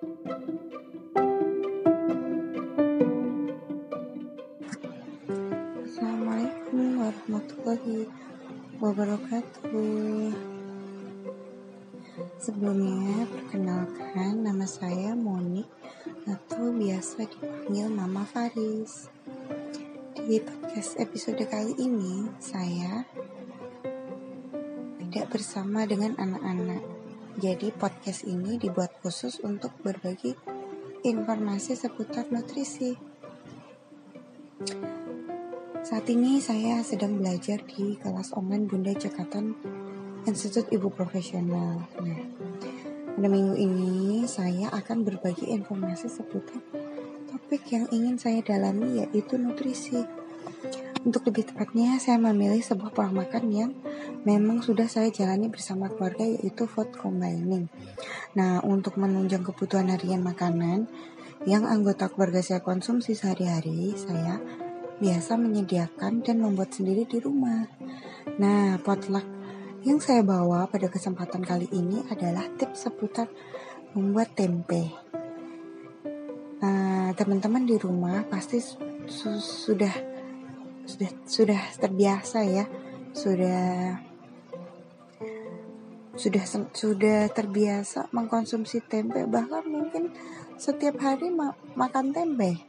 Assalamualaikum warahmatullahi wabarakatuh. Sebelumnya, perkenalkan nama saya Monik atau biasa dipanggil Mama Faris. Di podcast episode kali ini, saya tidak bersama dengan anak-anak. Jadi podcast ini dibuat khusus untuk berbagi informasi seputar nutrisi. Saat ini saya sedang belajar di kelas online Bunda Cekatan Institut Ibu Profesional. Nah, pada minggu ini saya akan berbagi informasi seputar topik yang ingin saya dalami yaitu nutrisi. Untuk lebih tepatnya, saya memilih sebuah pola makan yang memang sudah saya jalani bersama keluarga yaitu food combining. Nah, untuk menunjang kebutuhan harian makanan yang anggota keluarga saya konsumsi sehari-hari, saya biasa menyediakan dan membuat sendiri di rumah. Nah, potluck yang saya bawa pada kesempatan kali ini adalah tips seputar membuat tempe. Nah, teman-teman di rumah pasti su sudah sudah sudah terbiasa ya, sudah sudah sudah terbiasa mengkonsumsi tempe bahkan mungkin setiap hari ma makan tempe.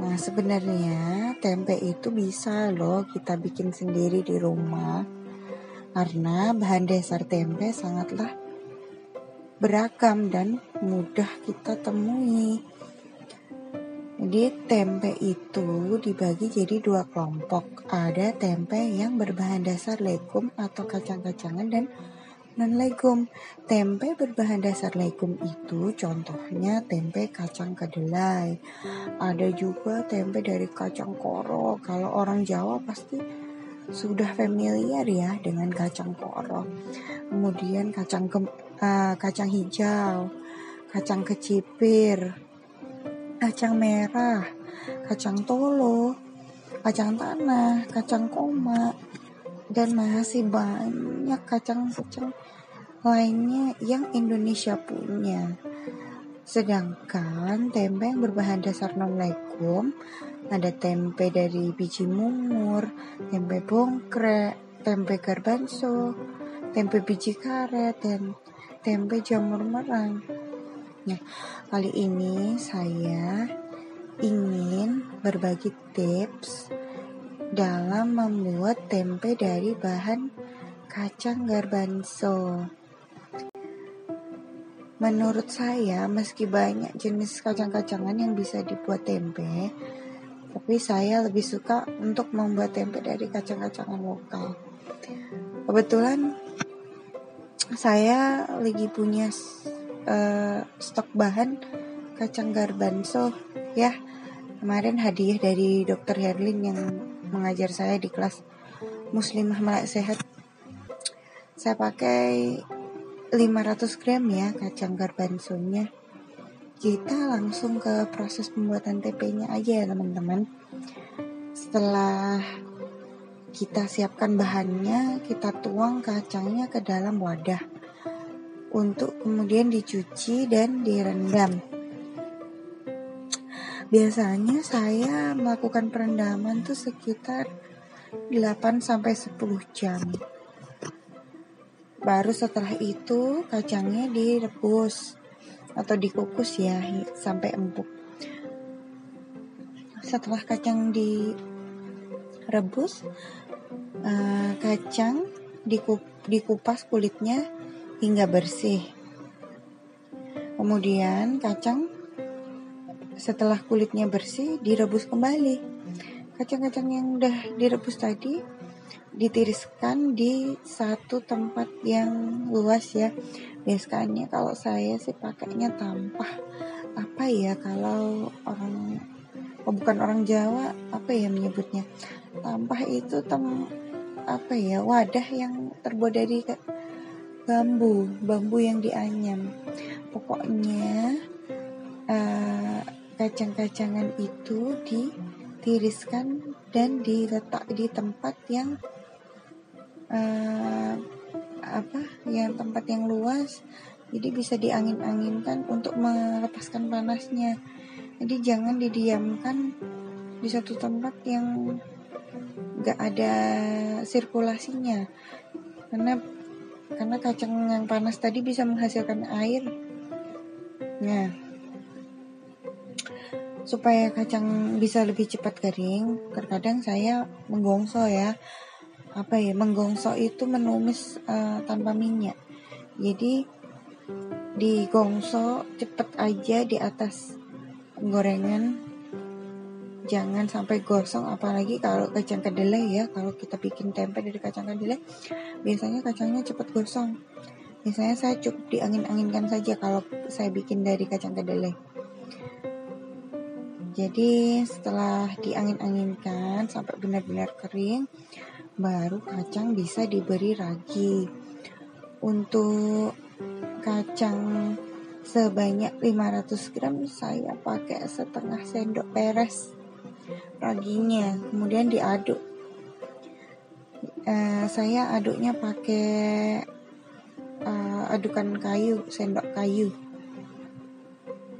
Nah, sebenarnya tempe itu bisa loh kita bikin sendiri di rumah. Karena bahan dasar tempe sangatlah beragam dan mudah kita temui. Jadi tempe itu dibagi jadi dua kelompok. Ada tempe yang berbahan dasar legum atau kacang-kacangan dan non legum. Tempe berbahan dasar legum itu contohnya tempe kacang kedelai. Ada juga tempe dari kacang koro. Kalau orang Jawa pasti sudah familiar ya dengan kacang koro. Kemudian kacang ke, uh, kacang hijau, kacang kecipir, kacang merah, kacang tolo, kacang tanah, kacang koma, dan masih banyak kacang-kacang lainnya yang Indonesia punya. Sedangkan tempe yang berbahan dasar non legum ada tempe dari biji mungur, tempe bongkrek, tempe garbanzo, tempe biji karet, dan tempe jamur merang. Nah, kali ini saya ingin berbagi tips dalam membuat tempe dari bahan kacang garbanzo. Menurut saya, meski banyak jenis kacang-kacangan yang bisa dibuat tempe, tapi saya lebih suka untuk membuat tempe dari kacang-kacangan lokal. Kebetulan saya lagi punya uh, stok bahan kacang garbanzo ya. Kemarin hadiah dari Dokter Herlin yang mengajar saya di kelas Muslimah Melek Sehat. Saya pakai 500 gram ya kacang garbanzonya. Kita langsung ke proses pembuatan tempenya aja ya teman-teman. Setelah kita siapkan bahannya, kita tuang kacangnya ke dalam wadah untuk kemudian dicuci dan direndam. Biasanya saya melakukan perendaman tuh sekitar 8 sampai 10 jam. Baru setelah itu kacangnya direbus atau dikukus ya sampai empuk. Setelah kacang direbus, uh, kacang dikup, dikupas kulitnya hingga bersih. Kemudian kacang setelah kulitnya bersih, direbus kembali. Kacang-kacang yang udah direbus tadi ditiriskan di satu tempat yang luas ya. Biasanya kalau saya sih pakainya tampah. Apa ya kalau orang oh bukan orang Jawa apa ya menyebutnya? Tampah itu tem apa ya wadah yang terbuat dari bambu, bambu yang dianyam. Pokoknya uh, kacang-kacangan itu ditiriskan dan diletak di tempat yang uh, apa yang tempat yang luas. Jadi bisa diangin-anginkan untuk melepaskan panasnya. Jadi jangan didiamkan di satu tempat yang gak ada sirkulasinya. Karena karena kacang yang panas tadi bisa menghasilkan air. Nah supaya kacang bisa lebih cepat kering terkadang saya menggongso ya. Apa ya menggongso itu menumis uh, tanpa minyak. Jadi digongso cepet aja di atas gorengan jangan sampai gosong apalagi kalau kacang kedelai ya. Kalau kita bikin tempe dari kacang kedelai biasanya kacangnya cepat gosong. Biasanya saya cukup diangin-anginkan saja kalau saya bikin dari kacang kedelai. Jadi setelah diangin-anginkan sampai benar-benar kering baru kacang bisa diberi ragi. Untuk kacang sebanyak 500 gram saya pakai setengah sendok peres raginya kemudian diaduk. Uh, saya aduknya pakai uh, adukan kayu sendok kayu.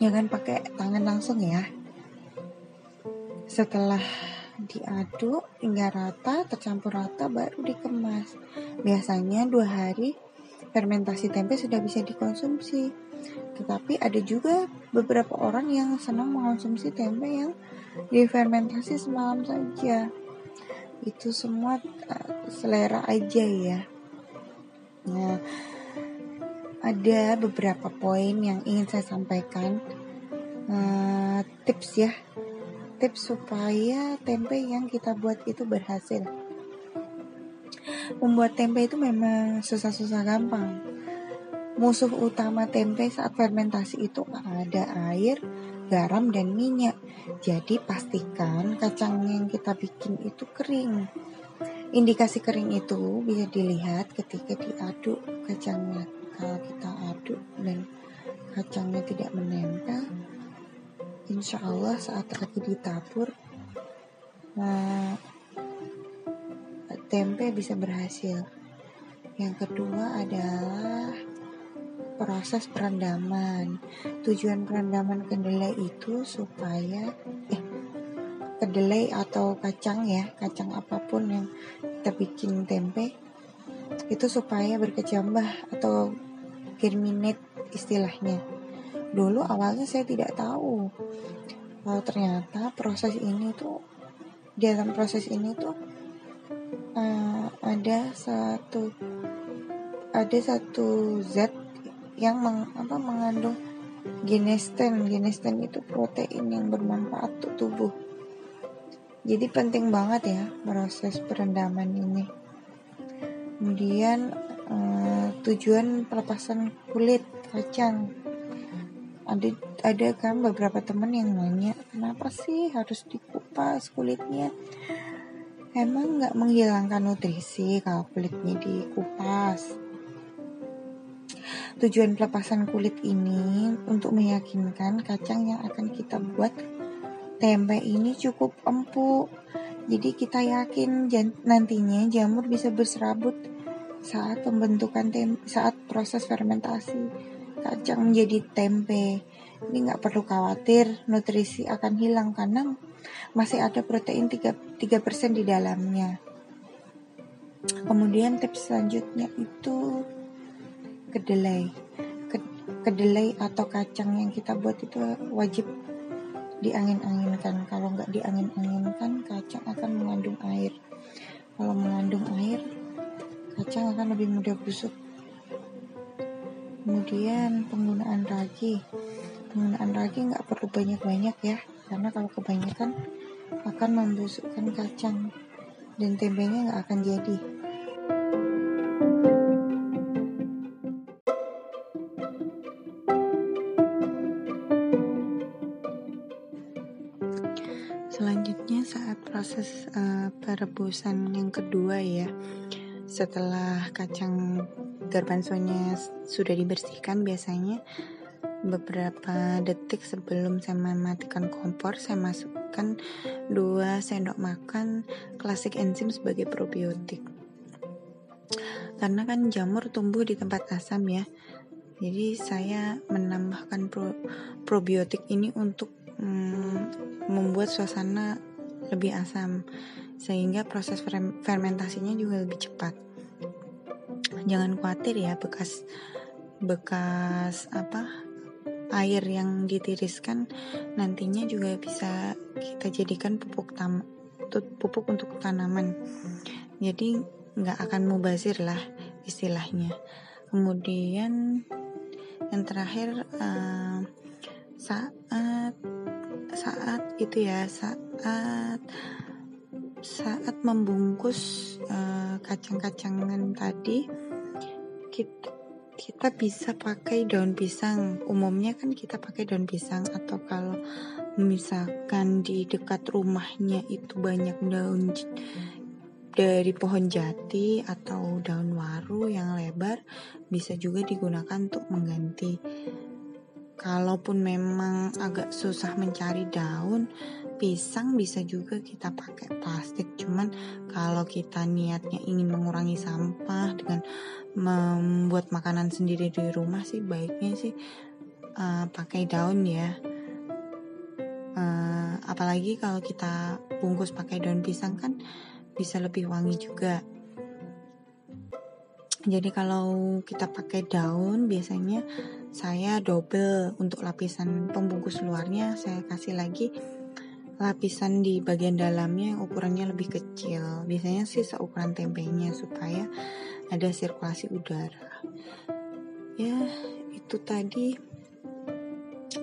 Jangan pakai tangan langsung ya. Setelah diaduk hingga rata tercampur rata baru dikemas. Biasanya dua hari fermentasi tempe sudah bisa dikonsumsi. Tetapi ada juga beberapa orang yang senang mengonsumsi tempe yang difermentasi semalam saja. Itu semua uh, selera aja ya. Nah, ada beberapa poin yang ingin saya sampaikan. Uh, tips ya. Tips supaya tempe yang kita buat itu berhasil. Membuat tempe itu memang susah-susah gampang Musuh utama tempe saat fermentasi itu ada air, garam, dan minyak. Jadi pastikan kacang yang kita bikin itu kering. Indikasi kering itu bisa dilihat ketika diaduk kacangnya. Kalau kita aduk dan kacangnya tidak menempel, insya Allah saat lagi ditabur, nah, tempe bisa berhasil. Yang kedua adalah proses perendaman. Tujuan perendaman kedelai itu supaya eh kedelai atau kacang ya, kacang apa pun yang kita bikin tempe itu supaya berkecambah atau germinate istilahnya. Dulu awalnya saya tidak tahu. Kalau ternyata proses ini tuh di dalam proses ini tuh uh, ada satu ada satu zat yang meng, apa, mengandung ginesten. Ginesten itu protein yang bermanfaat untuk tubuh. Jadi penting banget ya proses perendaman ini. Kemudian uh, tujuan pelepasan kulit kacang. Ada ada kan beberapa teman yang nanya kenapa sih harus dikupas kulitnya? Emang nggak menghilangkan nutrisi kalau kulitnya dikupas? Tujuan pelepasan kulit ini untuk meyakinkan kacang yang akan kita buat tempe ini cukup empuk. Jadi kita yakin nantinya jamur bisa berserabut saat pembentukan tempe, saat proses fermentasi kacang menjadi tempe. Ini nggak perlu khawatir nutrisi akan hilang karena masih ada protein 3%, 3 di dalamnya. Kemudian tips selanjutnya itu kedelai. Kedelai atau kacang yang kita buat itu wajib diangin-anginkan. Kalau nggak diangin-anginkan kacang akan mengandung air. Kalau mengandung air kacang akan lebih mudah busuk. Kemudian penggunaan ragi. Penggunaan ragi nggak perlu banyak-banyak ya karena kalau kebanyakan akan membusukkan kacang dan tempenya nggak akan jadi Selanjutnya saat proses uh, perebusan yang kedua ya, setelah kacang garbanzonya sudah dibersihkan biasanya beberapa detik sebelum saya mematikan kompor saya masukkan 2 sendok makan klasik enzim sebagai probiotik. Karena kan jamur tumbuh di tempat asam ya jadi saya menambahkan pro, probiotik ini untuk mm, membuat suasana lebih asam sehingga proses fermentasinya juga lebih cepat. Jangan khawatir ya bekas bekas apa air yang ditiriskan nantinya juga bisa kita jadikan pupuk tam pupuk untuk tanaman. Jadi nggak akan mubazir lah istilahnya. Kemudian yang terakhir uh, saat saat itu ya saat saat membungkus uh, kacang-kacangan tadi kita kita bisa pakai daun pisang. Umumnya kan kita pakai daun pisang atau kalau misalkan di dekat rumahnya itu banyak daun dari pohon jati atau daun waru yang lebar bisa juga digunakan untuk mengganti. Kalaupun memang agak susah mencari daun, pisang bisa juga kita pakai plastik. Cuman kalau kita niatnya ingin mengurangi sampah dengan membuat makanan sendiri di rumah sih baiknya sih uh, pakai daun ya uh, apalagi kalau kita bungkus pakai daun pisang kan bisa lebih wangi juga jadi kalau kita pakai daun biasanya saya double untuk lapisan pembungkus luarnya. Saya kasih lagi lapisan di bagian dalamnya yang ukurannya lebih kecil. Biasanya sih seukuran tempenya supaya ada sirkulasi udara. Ya itu tadi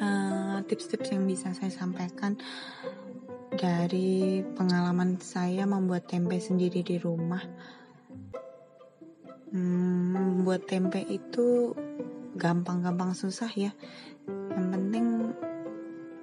uh, tips-tips uh, yang bisa saya sampaikan dari pengalaman saya membuat tempe sendiri di rumah hmm, tempe itu gampang-gampang susah ya. Yang penting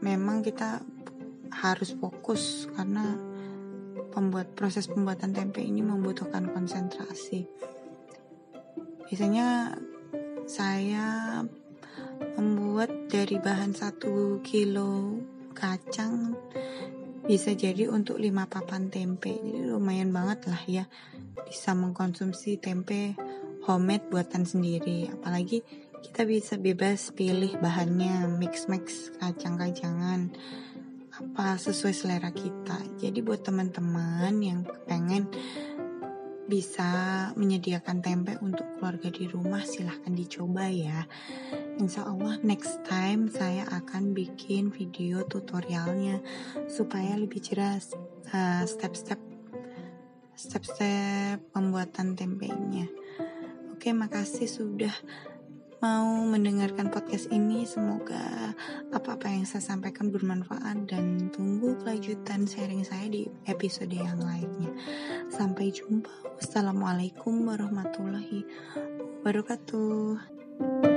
memang kita harus fokus karena pembuat proses pembuatan tempe ini membutuhkan konsentrasi. Biasanya saya membuat dari bahan satu kilo kacang bisa jadi untuk 5 papan tempe. Jadi lumayan banget lah ya bisa mengkonsumsi tempe homemade buatan sendiri. Apalagi kita bisa bebas pilih bahannya mix-mix kacang-kacangan apa sesuai selera kita. Jadi buat teman-teman yang pengen bisa menyediakan tempe untuk keluarga di rumah silahkan dicoba ya. Insya Allah next time saya akan bikin video tutorialnya supaya lebih jelas uh, step-step step-step pembuatan tempenya Oke makasih sudah mau mendengarkan podcast ini. Semoga apa-apa yang saya sampaikan bermanfaat dan tunggu kelanjutan sharing saya di episode yang lainnya. Sampai jumpa. Wassalamualaikum warahmatullahi wabarakatuh.